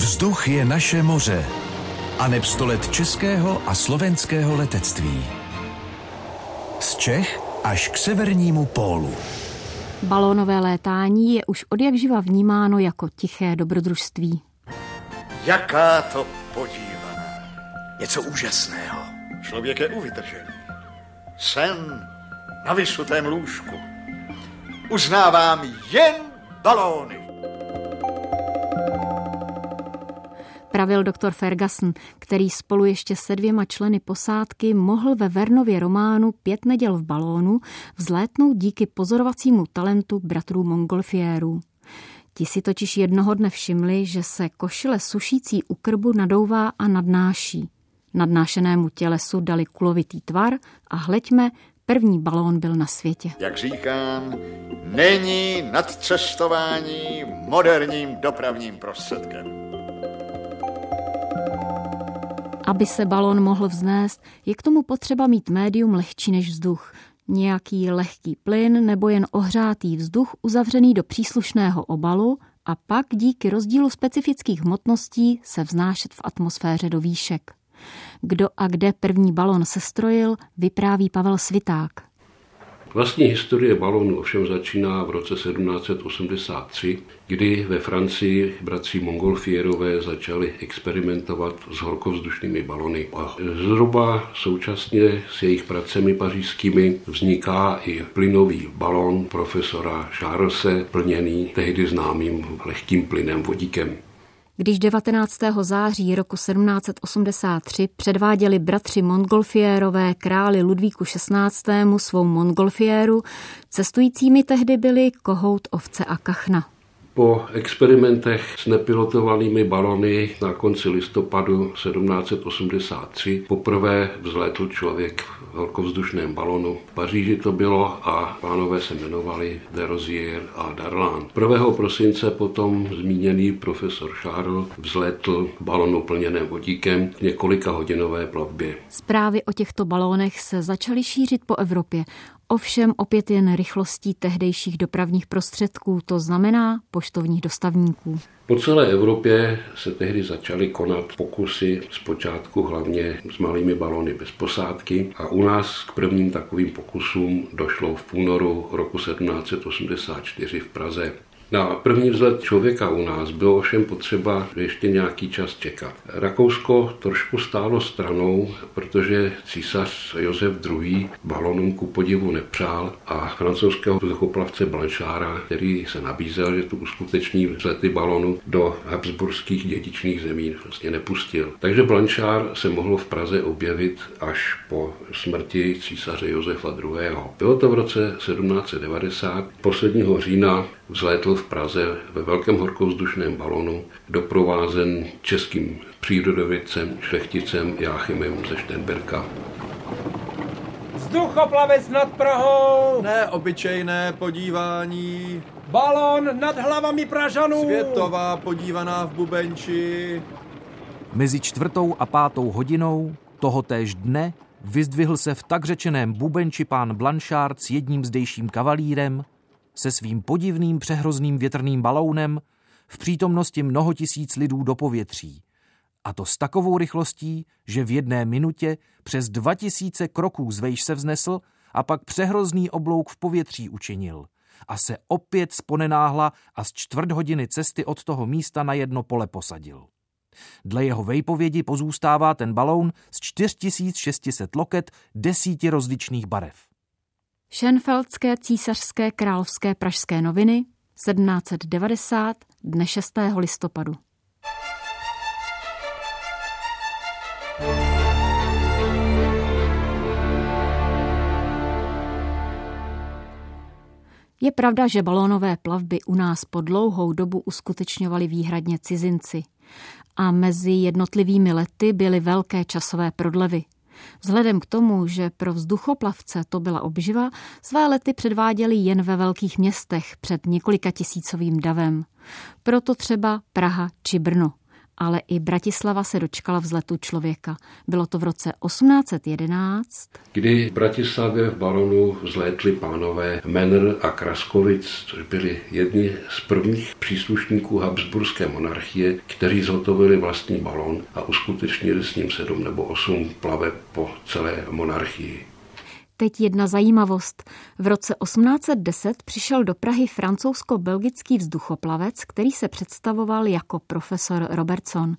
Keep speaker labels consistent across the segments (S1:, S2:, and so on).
S1: Vzduch je naše moře. A neb let českého a slovenského letectví. Z Čech až k severnímu pólu.
S2: Balónové létání je už od jak živa vnímáno jako tiché dobrodružství.
S3: Jaká to podívaná. Něco úžasného. Člověk je uvytržený. Sen na vysutém lůžku. Uznávám jen balóny.
S2: Pravil doktor Ferguson, který spolu ještě se dvěma členy posádky mohl ve Vernově románu Pět neděl v balónu vzlétnout díky pozorovacímu talentu bratrů Montgolfiérů. Ti si totiž jednoho dne všimli, že se košile sušící u krbu nadouvá a nadnáší. Nadnášenému tělesu dali kulovitý tvar a hleďme, první balón byl na světě.
S3: Jak říkám, není nadcestování moderním dopravním prostředkem.
S2: Aby se balon mohl vznést, je k tomu potřeba mít médium lehčí než vzduch. Nějaký lehký plyn nebo jen ohřátý vzduch uzavřený do příslušného obalu a pak díky rozdílu specifických hmotností se vznášet v atmosféře do výšek. Kdo a kde první balon sestrojil, vypráví Pavel Sviták.
S4: Vlastní historie balonu ovšem začíná v roce 1783, kdy ve Francii bratři Mongolfierové začali experimentovat s horkovzdušnými balony. A zhruba současně s jejich pracemi pařížskými vzniká i plynový balon profesora Charlese, plněný tehdy známým lehkým plynem vodíkem.
S2: Když 19. září roku 1783 předváděli bratři Montgolfiérové králi Ludvíku XVI. svou Montgolfiéru, cestujícími tehdy byli kohout, ovce a kachna.
S4: Po experimentech s nepilotovanými balony na konci listopadu 1783 poprvé vzlétl člověk v velkovzdušném balonu. V Paříži to bylo a pánové se jmenovali de Rozier a Darlan. 1. prosince potom zmíněný profesor Charles vzlétl balonu plněném vodíkem k několika hodinové plavbě.
S2: Zprávy o těchto balónech se začaly šířit po Evropě ovšem opět jen rychlostí tehdejších dopravních prostředků, to znamená poštovních dostavníků.
S4: Po celé Evropě se tehdy začaly konat pokusy zpočátku hlavně s malými balony bez posádky a u nás k prvním takovým pokusům došlo v únoru roku 1784 v Praze. Na první vzhled člověka u nás bylo ovšem potřeba ještě nějaký čas čekat. Rakousko trošku stálo stranou, protože císař Josef II. balonům ku podivu nepřál a francouzského vzduchoplavce Blanchára, který se nabízel, že tu uskuteční vzlety balonu do habsburských dědičných zemí vlastně nepustil. Takže Blanchard se mohl v Praze objevit až po smrti císaře Josefa II. Bylo to v roce 1790, posledního října vzlétl v Praze ve velkém horkovzdušném balonu, doprovázen českým přírodovědcem, šlechticem Jáchymem ze Štenberka.
S5: Vzduchoplavec nad Prahou!
S6: Neobyčejné podívání.
S5: Balon nad hlavami Pražanů!
S6: Světová podívaná v Bubenči.
S7: Mezi čtvrtou a pátou hodinou tohotéž dne vyzdvihl se v tak řečeném Bubenči pán Blanchard s jedním zdejším kavalírem, se svým podivným přehrozným větrným balounem v přítomnosti mnoho tisíc lidů do povětří. A to s takovou rychlostí, že v jedné minutě přes dva tisíce kroků zvejš se vznesl a pak přehrozný oblouk v povětří učinil a se opět sponenáhla a z čtvrt hodiny cesty od toho místa na jedno pole posadil. Dle jeho vejpovědi pozůstává ten baloun z 4600 loket desíti rozličných barev.
S2: Šenfeldské císařské královské pražské noviny 1790 dne 6. listopadu. Je pravda, že balónové plavby u nás po dlouhou dobu uskutečňovali výhradně cizinci a mezi jednotlivými lety byly velké časové prodlevy – Vzhledem k tomu, že pro vzduchoplavce to byla obživa, své lety předváděli jen ve velkých městech před několika tisícovým davem. Proto třeba Praha či Brno. Ale i Bratislava se dočkala vzletu člověka. Bylo to v roce 1811,
S4: kdy v Bratislavě v balonu vzlétli pánové Menr a Kraskovic, což byli jedni z prvních příslušníků Habsburské monarchie, kteří zhotovili vlastní balon a uskutečnili s ním sedm nebo osm plaveb po celé monarchii.
S2: Teď jedna zajímavost. V roce 1810 přišel do Prahy francouzsko-belgický vzduchoplavec, který se představoval jako profesor Robertson.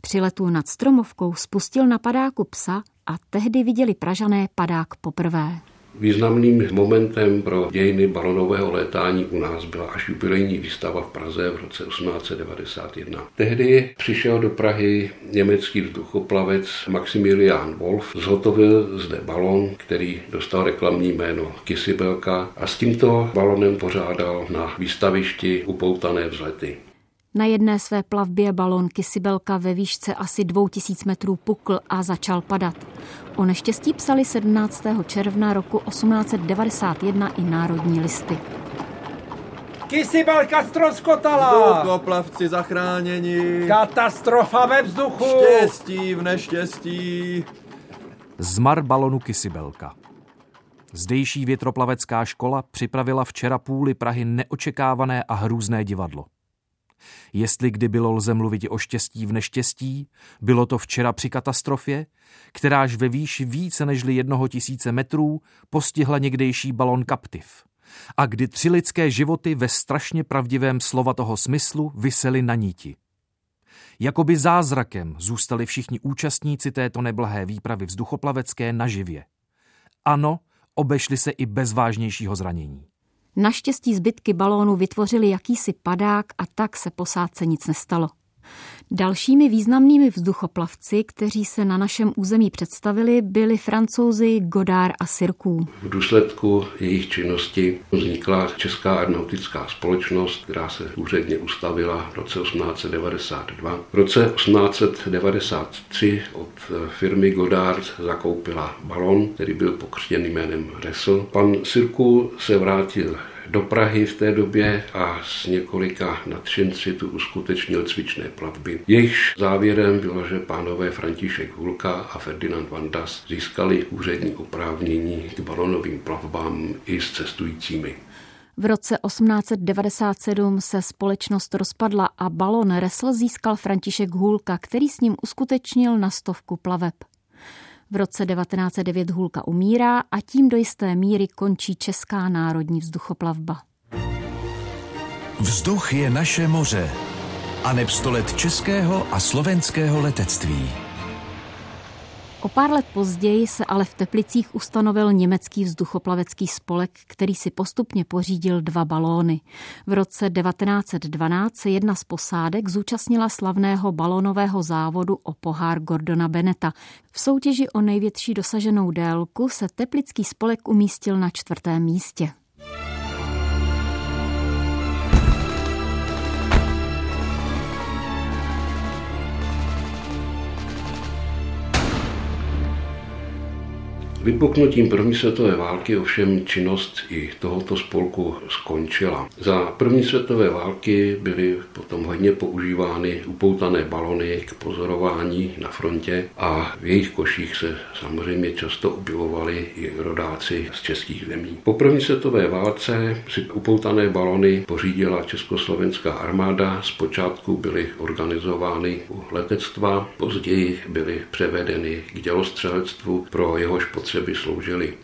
S2: Při letu nad Stromovkou spustil na padáku psa a tehdy viděli Pražané padák poprvé.
S4: Významným momentem pro dějiny balonového létání u nás byla až jubilejní výstava v Praze v roce 1891. Tehdy přišel do Prahy německý vzduchoplavec Maximilian Wolf, zhotovil zde balon, který dostal reklamní jméno Kisibelka a s tímto balonem pořádal na výstavišti upoutané vzlety.
S2: Na jedné své plavbě balon Kisibelka ve výšce asi 2000 metrů pukl a začal padat. O neštěstí psali 17. června roku 1891 i národní listy.
S5: Kisibelka stroskotala!
S6: Vzduchoplavci zachráněni!
S5: Katastrofa ve vzduchu!
S6: Štěstí v neštěstí!
S7: Zmar balonu Kisibelka. Zdejší větroplavecká škola připravila včera půli Prahy neočekávané a hrůzné divadlo. Jestli kdy bylo lze mluvit o štěstí v neštěstí, bylo to včera při katastrofě, kteráž ve výši více než jednoho tisíce metrů postihla někdejší balon Captiv. A kdy tři lidské životy ve strašně pravdivém slova toho smyslu vysely na níti. Jakoby zázrakem zůstali všichni účastníci této neblahé výpravy vzduchoplavecké naživě. Ano, obešli se i bez vážnějšího zranění.
S2: Naštěstí zbytky balónu vytvořily jakýsi padák a tak se posádce nic nestalo. Dalšími významnými vzduchoplavci, kteří se na našem území představili, byli francouzi Godard a Sirků.
S4: V důsledku jejich činnosti vznikla Česká aeronautická společnost, která se úředně ustavila v roce 1892. V roce 1893 od firmy Godard zakoupila balon, který byl pokřtěný jménem Ressel. Pan Sirku se vrátil do Prahy v té době a s několika nadšenci tu uskutečnil cvičné plavby. Jejichž závěrem bylo, že pánové František Hulka a Ferdinand Vandas získali úřední oprávnění k balonovým plavbám i s cestujícími.
S2: V roce 1897 se společnost rozpadla a balon Resl získal František Hulka, který s ním uskutečnil na stovku plaveb. V roce 1909 Hulka umírá a tím do jisté míry končí Česká národní vzduchoplavba.
S1: Vzduch je naše moře a neb let českého a slovenského letectví.
S2: O pár let později se ale v Teplicích ustanovil německý vzduchoplavecký spolek, který si postupně pořídil dva balóny. V roce 1912 se jedna z posádek zúčastnila slavného balónového závodu o pohár Gordona Beneta. V soutěži o největší dosaženou délku se Teplický spolek umístil na čtvrtém místě.
S4: Vypuknutím první světové války ovšem činnost i tohoto spolku skončila. Za první světové války byly potom hodně používány upoutané balony k pozorování na frontě a v jejich koších se samozřejmě často objevovali i rodáci z českých zemí. Po první světové válce si upoutané balony pořídila československá armáda. Zpočátku byly organizovány u letectva, později byly převedeny k dělostřelectvu pro jehož potřeby potřeby sloužily.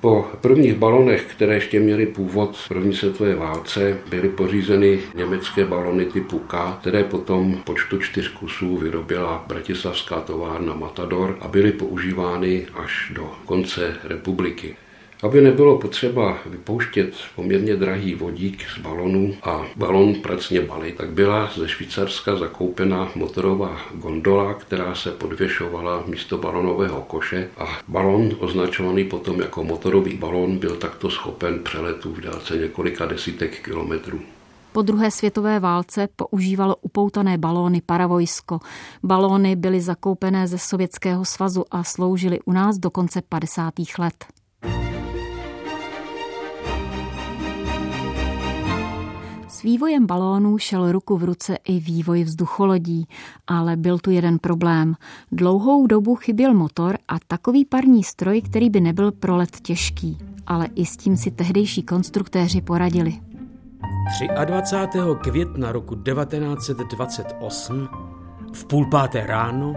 S4: Po prvních balonech, které ještě měly původ v první světové válce, byly pořízeny německé balony typu K, které potom počtu čtyř kusů vyrobila bratislavská továrna Matador a byly používány až do konce republiky. Aby nebylo potřeba vypouštět poměrně drahý vodík z balonu a balon pracně balit, tak byla ze Švýcarska zakoupena motorová gondola, která se podvěšovala místo balonového koše a balon označovaný potom jako motorový balon byl takto schopen přeletu v délce několika desítek kilometrů.
S2: Po druhé světové válce používalo upoutané balóny paravojsko. Balóny byly zakoupené ze Sovětského svazu a sloužily u nás do konce 50. let. Vývojem balónů šel ruku v ruce i vývoj vzducholodí, ale byl tu jeden problém. Dlouhou dobu chyběl motor a takový parní stroj, který by nebyl pro let těžký. Ale i s tím si tehdejší konstruktéři poradili.
S8: 23. května roku 1928 v půl páté ráno,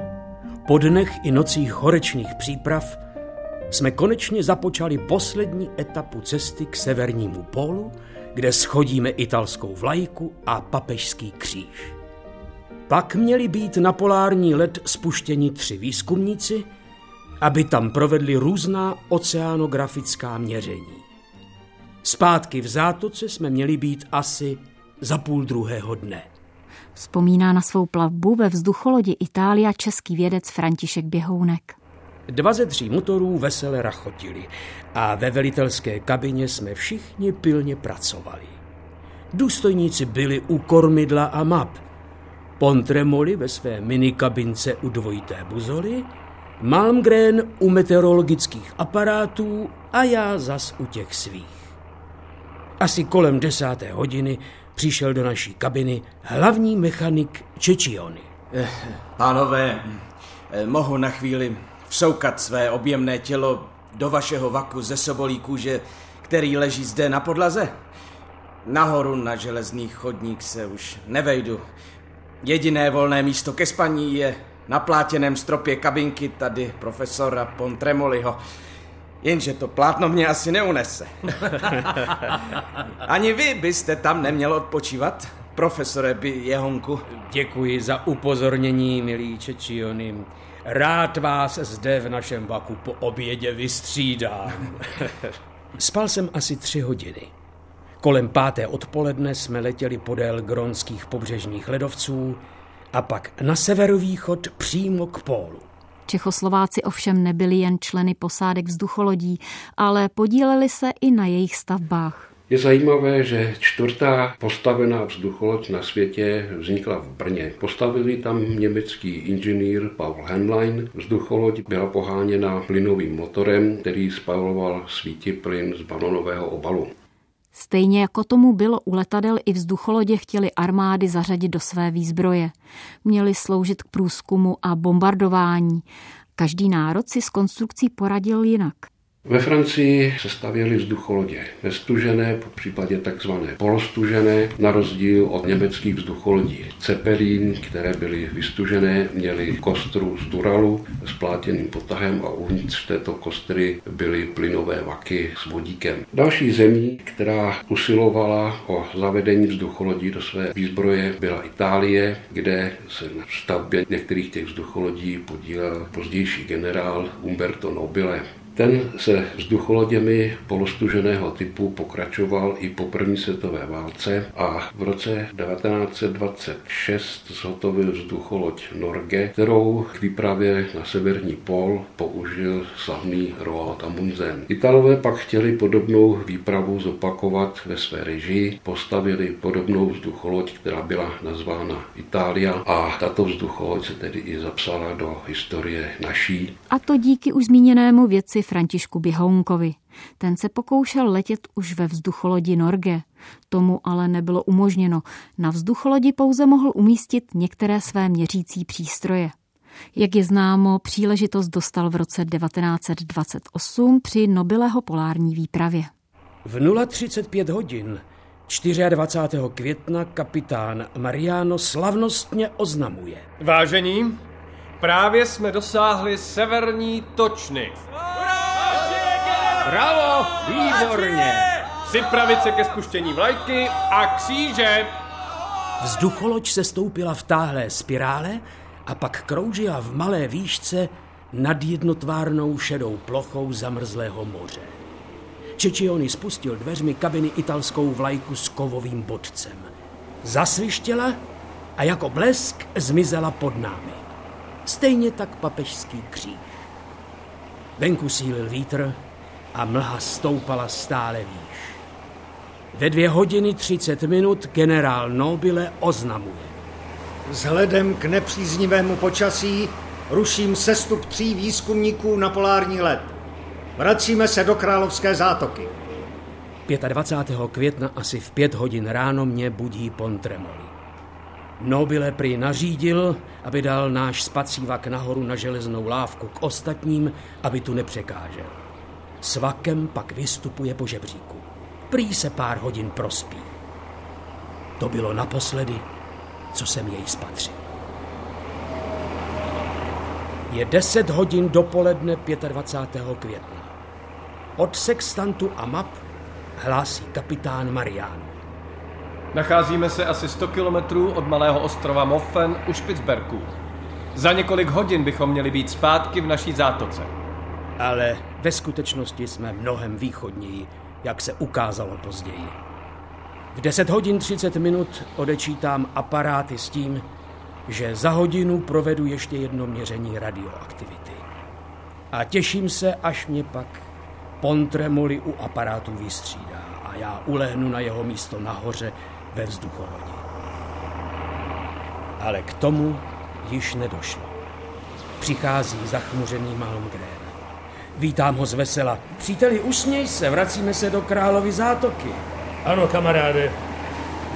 S8: po dnech i nocích horečných příprav, jsme konečně započali poslední etapu cesty k severnímu pólu, kde schodíme italskou vlajku a papežský kříž. Pak měli být na polární led spuštěni tři výzkumníci, aby tam provedli různá oceanografická měření. Zpátky v zátoce jsme měli být asi za půl druhého dne.
S2: Vzpomíná na svou plavbu ve vzducholodi Itália český vědec František Běhounek.
S8: Dva ze tří motorů vesele rachotili a ve velitelské kabině jsme všichni pilně pracovali. Důstojníci byli u kormidla a map. Pontremoli ve své minikabince u dvojité buzoly, Malmgren u meteorologických aparátů a já zas u těch svých. Asi kolem desáté hodiny přišel do naší kabiny hlavní mechanik Čečiony.
S9: Eh, pánové, eh, mohu na chvíli vsoukat své objemné tělo do vašeho vaku ze sobolí kůže, který leží zde na podlaze? Nahoru na železný chodník se už nevejdu. Jediné volné místo ke spaní je na plátěném stropě kabinky tady profesora Pontremoliho. Jenže to plátno mě asi neunese. Ani vy byste tam neměl odpočívat, profesore by Jehonku.
S8: Děkuji za upozornění, milí Čečiony. Rád vás zde v našem vaku po obědě vystřídám. Spal jsem asi tři hodiny. Kolem páté odpoledne jsme letěli podél gronských pobřežních ledovců a pak na severovýchod přímo k pólu.
S2: Čechoslováci ovšem nebyli jen členy posádek vzducholodí, ale podíleli se i na jejich stavbách.
S4: Je zajímavé, že čtvrtá postavená vzducholoď na světě vznikla v Brně. Postavili tam německý inženýr Paul Henlein. Vzducholoď byla poháněna plynovým motorem, který spaloval plyn z balonového obalu.
S2: Stejně jako tomu bylo u letadel i vzducholodě chtěli armády zařadit do své výzbroje. Měli sloužit k průzkumu a bombardování. Každý národ si s konstrukcí poradil jinak.
S4: Ve Francii se stavěly vzducholodě nestužené, po případě takzvané polostužené, na rozdíl od německých vzducholodí Zeppelin, které byly vystužené, měly kostru z duralu s plátěným potahem a uvnitř této kostry byly plynové vaky s vodíkem. Další zemí, která usilovala o zavedení vzducholodí do své výzbroje, byla Itálie, kde se na stavbě některých těch vzducholodí podílel pozdější generál Umberto Nobile. Ten se vzducholoděmi polostuženého typu pokračoval i po první světové válce a v roce 1926 zhotovil vzducholoď Norge, kterou k výpravě na severní pol použil slavný Roald Amundsen. Italové pak chtěli podobnou výpravu zopakovat ve své režii, postavili podobnou vzducholoď, která byla nazvána Itália a tato vzducholoď se tedy i zapsala do historie naší.
S2: A to díky už zmíněnému věci Františku Běhounkovi. Ten se pokoušel letět už ve vzducholodi Norge. Tomu ale nebylo umožněno. Na vzducholodi pouze mohl umístit některé své měřící přístroje. Jak je známo, příležitost dostal v roce 1928 při Nobileho polární výpravě.
S8: V 035 hodin 24. května kapitán Mariano slavnostně oznamuje.
S5: Vážení, právě jsme dosáhli severní točny.
S8: Bravo, výborně.
S5: Připravit se ke spuštění vlajky a kříže.
S8: Vzducholoď se stoupila v táhlé spirále a pak kroužila v malé výšce nad jednotvárnou šedou plochou zamrzlého moře. Čečiony spustil dveřmi kabiny italskou vlajku s kovovým bodcem. Zasvištěla a jako blesk zmizela pod námi. Stejně tak papežský kříž. Venku sílil vítr a mlha stoupala stále výš. Ve dvě hodiny třicet minut generál Nobile oznamuje.
S10: Vzhledem k nepříznivému počasí ruším sestup tří výzkumníků na polární let. Vracíme se do Královské zátoky.
S8: 25. května asi v pět hodin ráno mě budí Pontremoli. Nobile prý nařídil, aby dal náš spacívak nahoru na železnou lávku k ostatním, aby tu nepřekážel. S vakem pak vystupuje po žebříku. Prý se pár hodin prospí. To bylo naposledy, co jsem jej spatřil. Je 10 hodin dopoledne 25. května. Od sextantu a map hlásí kapitán Mariano.
S5: Nacházíme se asi 100 kilometrů od malého ostrova Moffen u Špicberku. Za několik hodin bychom měli být zpátky v naší zátoce.
S8: Ale ve skutečnosti jsme mnohem východněji, jak se ukázalo později. V 10 hodin 30 minut odečítám aparáty s tím, že za hodinu provedu ještě jedno měření radioaktivity. A těším se, až mě pak Pontremoli u aparátu vystřídá a já ulehnu na jeho místo nahoře ve vzducholodi. Ale k tomu již nedošlo. Přichází zachmuřený Malmgren. Vítám ho z vesela. Příteli, usměj se, vracíme se do Královy zátoky.
S11: Ano, kamaráde,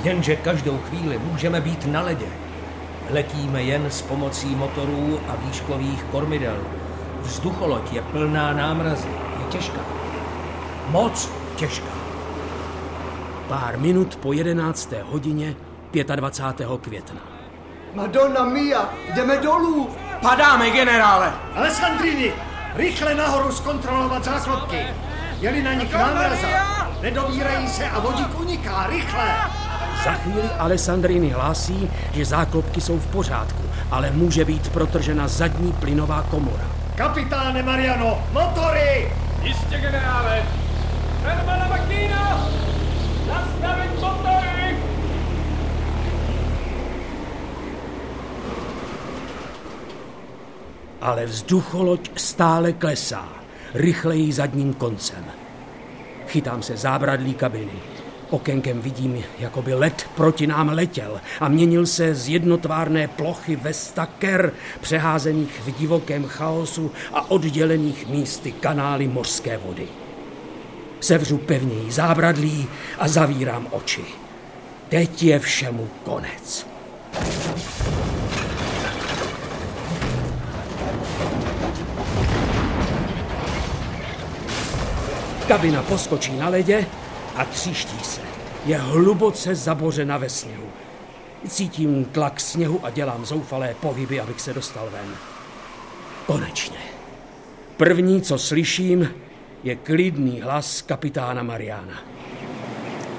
S11: jenže každou chvíli můžeme být na ledě. Letíme jen s pomocí motorů a výškových kormidel. Vzducholoď je plná námrazy, je těžká. Moc těžká.
S8: Pár minut po 11. hodině 25. května.
S10: Madonna mia, jdeme dolů.
S9: Padáme, generále.
S10: Alessandrini, rychle nahoru zkontrolovat záklopky. Jeli na nich námraza. Nedobírají se a vodík uniká, rychle.
S8: Za chvíli Alessandrini hlásí, že záklopky jsou v pořádku, ale může být protržena zadní plynová komora.
S10: Kapitáne Mariano, motory!
S5: Jistě, generále! Hermana Makýna! Nastavit motory!
S8: Ale vzducholoď stále klesá, rychleji zadním koncem. Chytám se zábradlí kabiny. Okénkem vidím, jako by led proti nám letěl a měnil se z jednotvárné plochy ve staker, přeházených v divokém chaosu a oddělených místy kanály mořské vody. Sevřu pevněji zábradlí a zavírám oči. Teď je všemu konec. Kabina poskočí na ledě a tříští se. Je hluboce zabořena ve sněhu. Cítím tlak sněhu a dělám zoufalé pohyby, abych se dostal ven. Konečně. První, co slyším, je klidný hlas kapitána Mariana.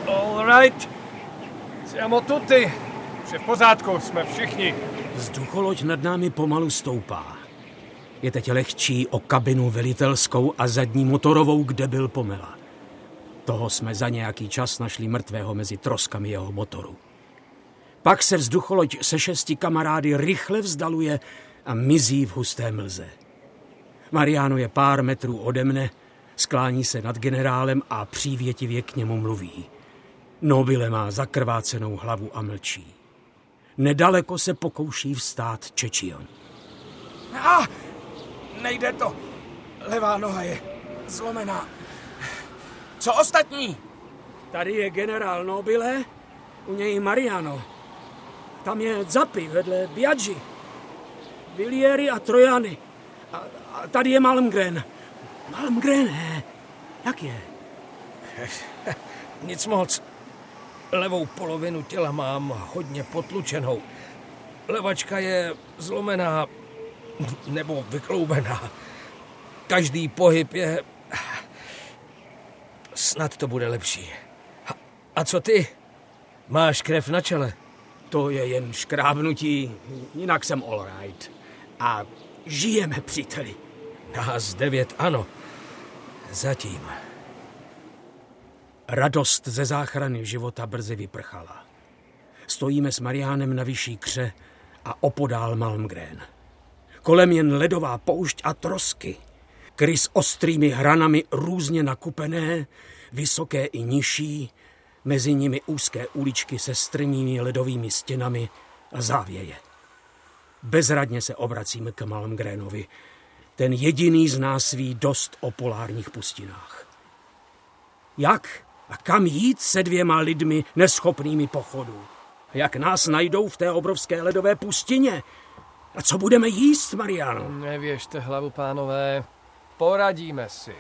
S5: All right. Siamo tutti. Vše v pořádku, jsme všichni.
S8: Vzducholoď nad námi pomalu stoupá. Je teď lehčí o kabinu velitelskou a zadní motorovou, kde byl pomela. Toho jsme za nějaký čas našli mrtvého mezi troskami jeho motoru. Pak se vzducholoď se šesti kamarády rychle vzdaluje a mizí v husté mlze. Mariano je pár metrů ode mne, sklání se nad generálem a přívětivě k němu mluví. Nobile má zakrvácenou hlavu a mlčí. Nedaleko se pokouší vstát Čečion.
S9: A, nejde to. Levá noha je zlomená. Co ostatní?
S8: Tady je generál Nobile, u něj Mariano. Tam je Zapi vedle Biaggi. Vilieri a Trojany. A, a tady je Malmgren. Malmgren, ne? Jak je?
S11: Nic moc. Levou polovinu těla mám hodně potlučenou. Levačka je zlomená nebo vykloubená. Každý pohyb je... Snad to bude lepší. A co ty? Máš krev na čele?
S8: To je jen škrábnutí, jinak jsem all right. A žijeme, příteli.
S11: Nás devět, ano. Zatím.
S8: Radost ze záchrany života brzy vyprchala. Stojíme s Mariánem na vyšší kře a opodál Malmgren. Kolem jen ledová poušť a trosky. Kry s ostrými hranami různě nakupené, vysoké i nižší, mezi nimi úzké uličky se strmými ledovými stěnami a závěje. Bezradně se obracíme k Malmgrenovi. Ten jediný z nás ví dost o polárních pustinách. Jak? A kam jít se dvěma lidmi neschopnými pochodu? Jak nás najdou v té obrovské ledové pustině? A co budeme jíst, Mariano?
S5: Nevěžte hlavu, pánové. Poradíme si.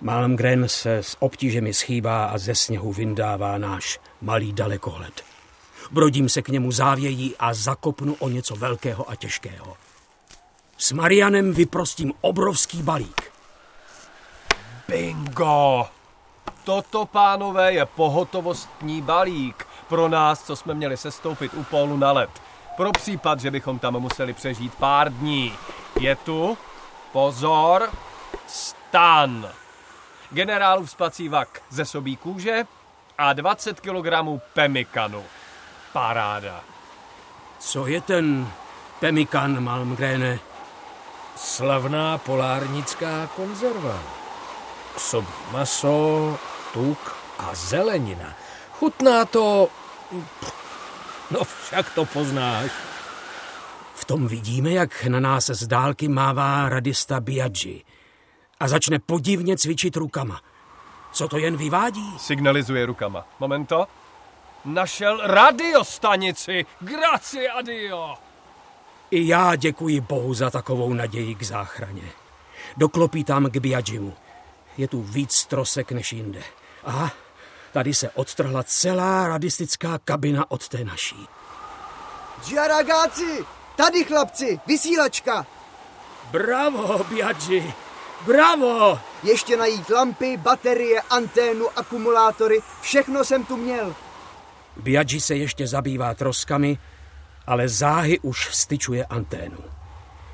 S8: Malmgren se s obtížemi schýbá a ze sněhu vyndává náš malý dalekohled. Brodím se k němu závějí a zakopnu o něco velkého a těžkého. S Marianem vyprostím obrovský balík.
S5: Bingo! Toto, pánové, je pohotovostní balík pro nás, co jsme měli sestoupit u pólu na led. Pro případ, že bychom tam museli přežít pár dní. Je tu, pozor, stan. Generálův spací vak ze sobí kůže a 20 kg pemikanu. Paráda.
S8: Co je ten pemikan, Malmgrene?
S11: Slavná polárnická konzerva. Sobí maso, tuk a zelenina. Chutná to... No však to poznáš.
S8: V tom vidíme, jak na nás z dálky mává radista Biaggi a začne podivně cvičit rukama. Co to jen vyvádí?
S5: Signalizuje rukama. Momento. Našel radiostanici. Grazie a Dio.
S8: I já děkuji Bohu za takovou naději k záchraně. Doklopí tam k Biagimu. Je tu víc trosek než jinde. A tady se odtrhla celá radistická kabina od té naší.
S12: Giaragáci! Tady, chlapci! Vysílačka!
S8: Bravo, Biaggi! Bravo!
S12: Ještě najít lampy, baterie, anténu, akumulátory, všechno jsem tu měl.
S8: Biaggi se ještě zabývá troskami, ale záhy už vstyčuje anténu.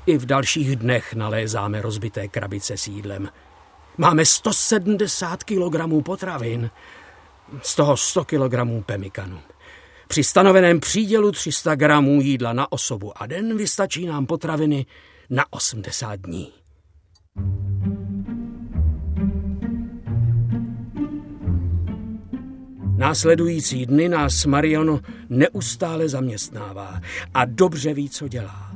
S8: I v dalších dnech nalézáme rozbité krabice s jídlem. Máme 170 kg potravin, z toho 100 kg pemikanu. Při stanoveném přídělu 300 gramů jídla na osobu a den vystačí nám potraviny na 80 dní. Následující dny nás Mariano neustále zaměstnává a dobře ví, co dělá.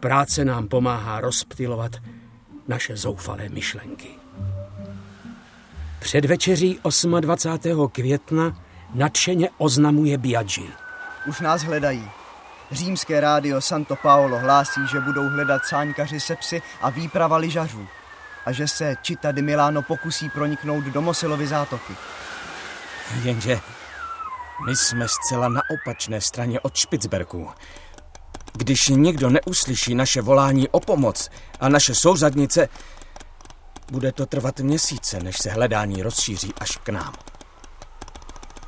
S8: Práce nám pomáhá rozptilovat naše zoufalé myšlenky. Před večeří 28. května nadšeně oznamuje Biaggi.
S12: Už nás hledají. Římské rádio Santo Paolo hlásí, že budou hledat sáňkaři sepsy a výprava lyžařů a že se Čita di Milano pokusí proniknout do Mosilovy zátoky.
S9: Jenže my jsme zcela na opačné straně od Špicberku. Když někdo neuslyší naše volání o pomoc a naše souzadnice, bude to trvat měsíce, než se hledání rozšíří až k nám.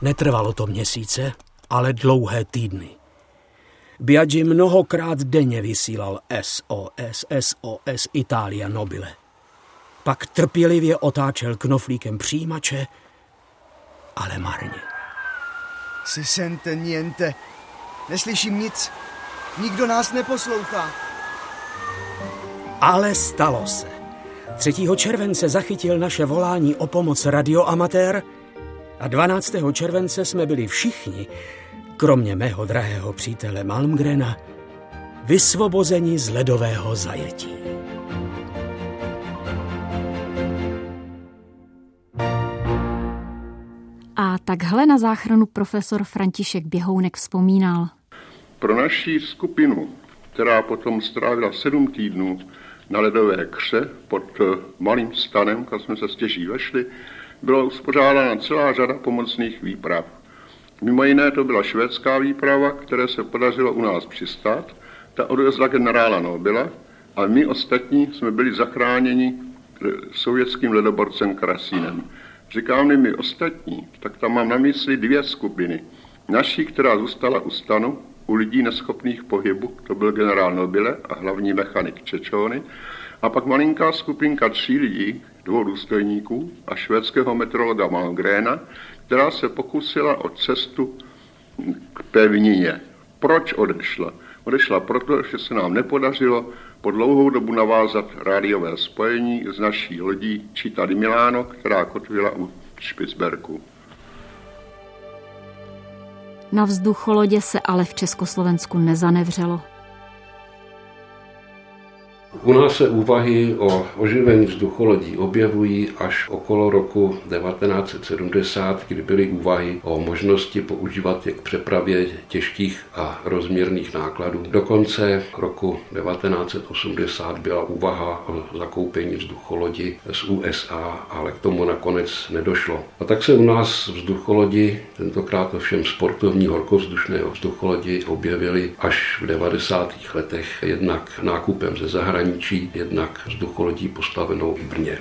S8: Netrvalo to měsíce, ale dlouhé týdny. Biaggi mnohokrát denně vysílal SOS, SOS Italia Nobile. Pak trpělivě otáčel knoflíkem přijímače, ale marně.
S12: Si sente niente. Neslyším nic. Nikdo nás neposlouchá.
S8: Ale stalo se. 3. července zachytil naše volání o pomoc radioamatér a 12. července jsme byli všichni, kromě mého drahého přítele Malmgrena, vysvobozeni z ledového zajetí.
S2: A takhle na záchranu profesor František Běhounek vzpomínal.
S13: Pro naší skupinu, která potom strávila sedm týdnů na ledové kře pod eh, malým stanem, kam jsme se stěží vešli, byla uspořádána celá řada pomocných výprav. Mimo jiné to byla švédská výprava, které se podařilo u nás přistát. Ta odvezla generála Nobila a my ostatní jsme byli zachráněni eh, sovětským ledoborcem Krasínem. Říkám my ostatní, tak tam mám na mysli dvě skupiny. Naší, která zůstala u stanu, u lidí neschopných pohybu, to byl generál Nobile a hlavní mechanik Čečony, a pak malinká skupinka tří lidí, dvou důstojníků a švédského meteorologa Malmgréna, která se pokusila o cestu k pevnině. Proč odešla? Odešla proto, že se nám nepodařilo po dlouhou dobu navázat rádiové spojení s naší lodí Čita di Milano, která kotvila u Špicberku.
S2: Na vzducholodě se ale v Československu nezanevřelo.
S4: U nás se úvahy o oživení vzducholodí objevují až okolo roku 1970, kdy byly úvahy o možnosti používat je k přepravě těžkých a rozměrných nákladů. Do konce roku 1980 byla úvaha o zakoupení vzducholodi z USA, ale k tomu nakonec nedošlo. A tak se u nás vzducholodi, tentokrát ovšem sportovní horkovzdušné vzducholodi, objevily až v 90. letech jednak nákupem ze zahraničí, jednak vzducholodí postavenou v Brně.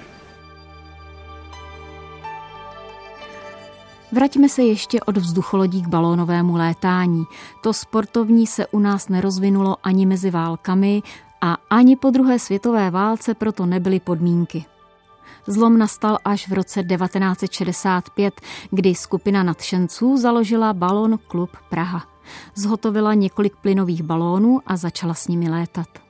S2: Vraťme se ještě od vzducholodí k balónovému létání. To sportovní se u nás nerozvinulo ani mezi válkami a ani po druhé světové válce proto nebyly podmínky. Zlom nastal až v roce 1965, kdy skupina nadšenců založila Balon Klub Praha. Zhotovila několik plynových balónů a začala s nimi létat.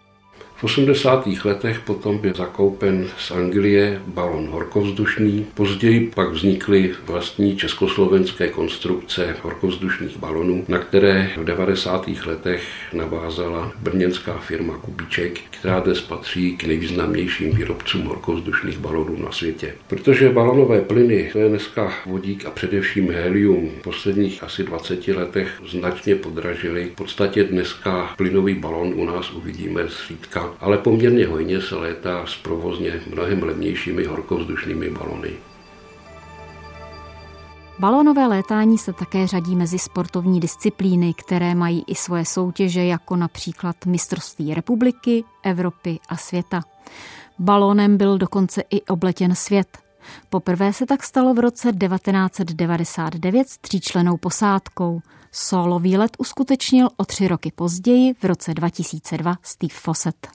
S4: V 80. letech potom byl zakoupen z Anglie balon horkovzdušný, později pak vznikly vlastní československé konstrukce horkovzdušných balonů, na které v 90. letech navázala brněnská firma Kubíček, která dnes patří k nejvýznamnějším výrobcům horkovzdušných balonů na světě. Protože balonové plyny, to je dneska vodík a především helium, v posledních asi 20 letech značně podražily. V podstatě dneska plynový balon u nás uvidíme ale poměrně hojně se létá s provozně mnohem levnějšími horkovzdušnými balony.
S2: Balonové létání se také řadí mezi sportovní disciplíny, které mají i svoje soutěže, jako například mistrovství republiky, Evropy a světa. Balónem byl dokonce i obletěn svět. Poprvé se tak stalo v roce 1999 s tříčlenou posádkou. Solový let uskutečnil o tři roky později v roce 2002 Steve Fawcett.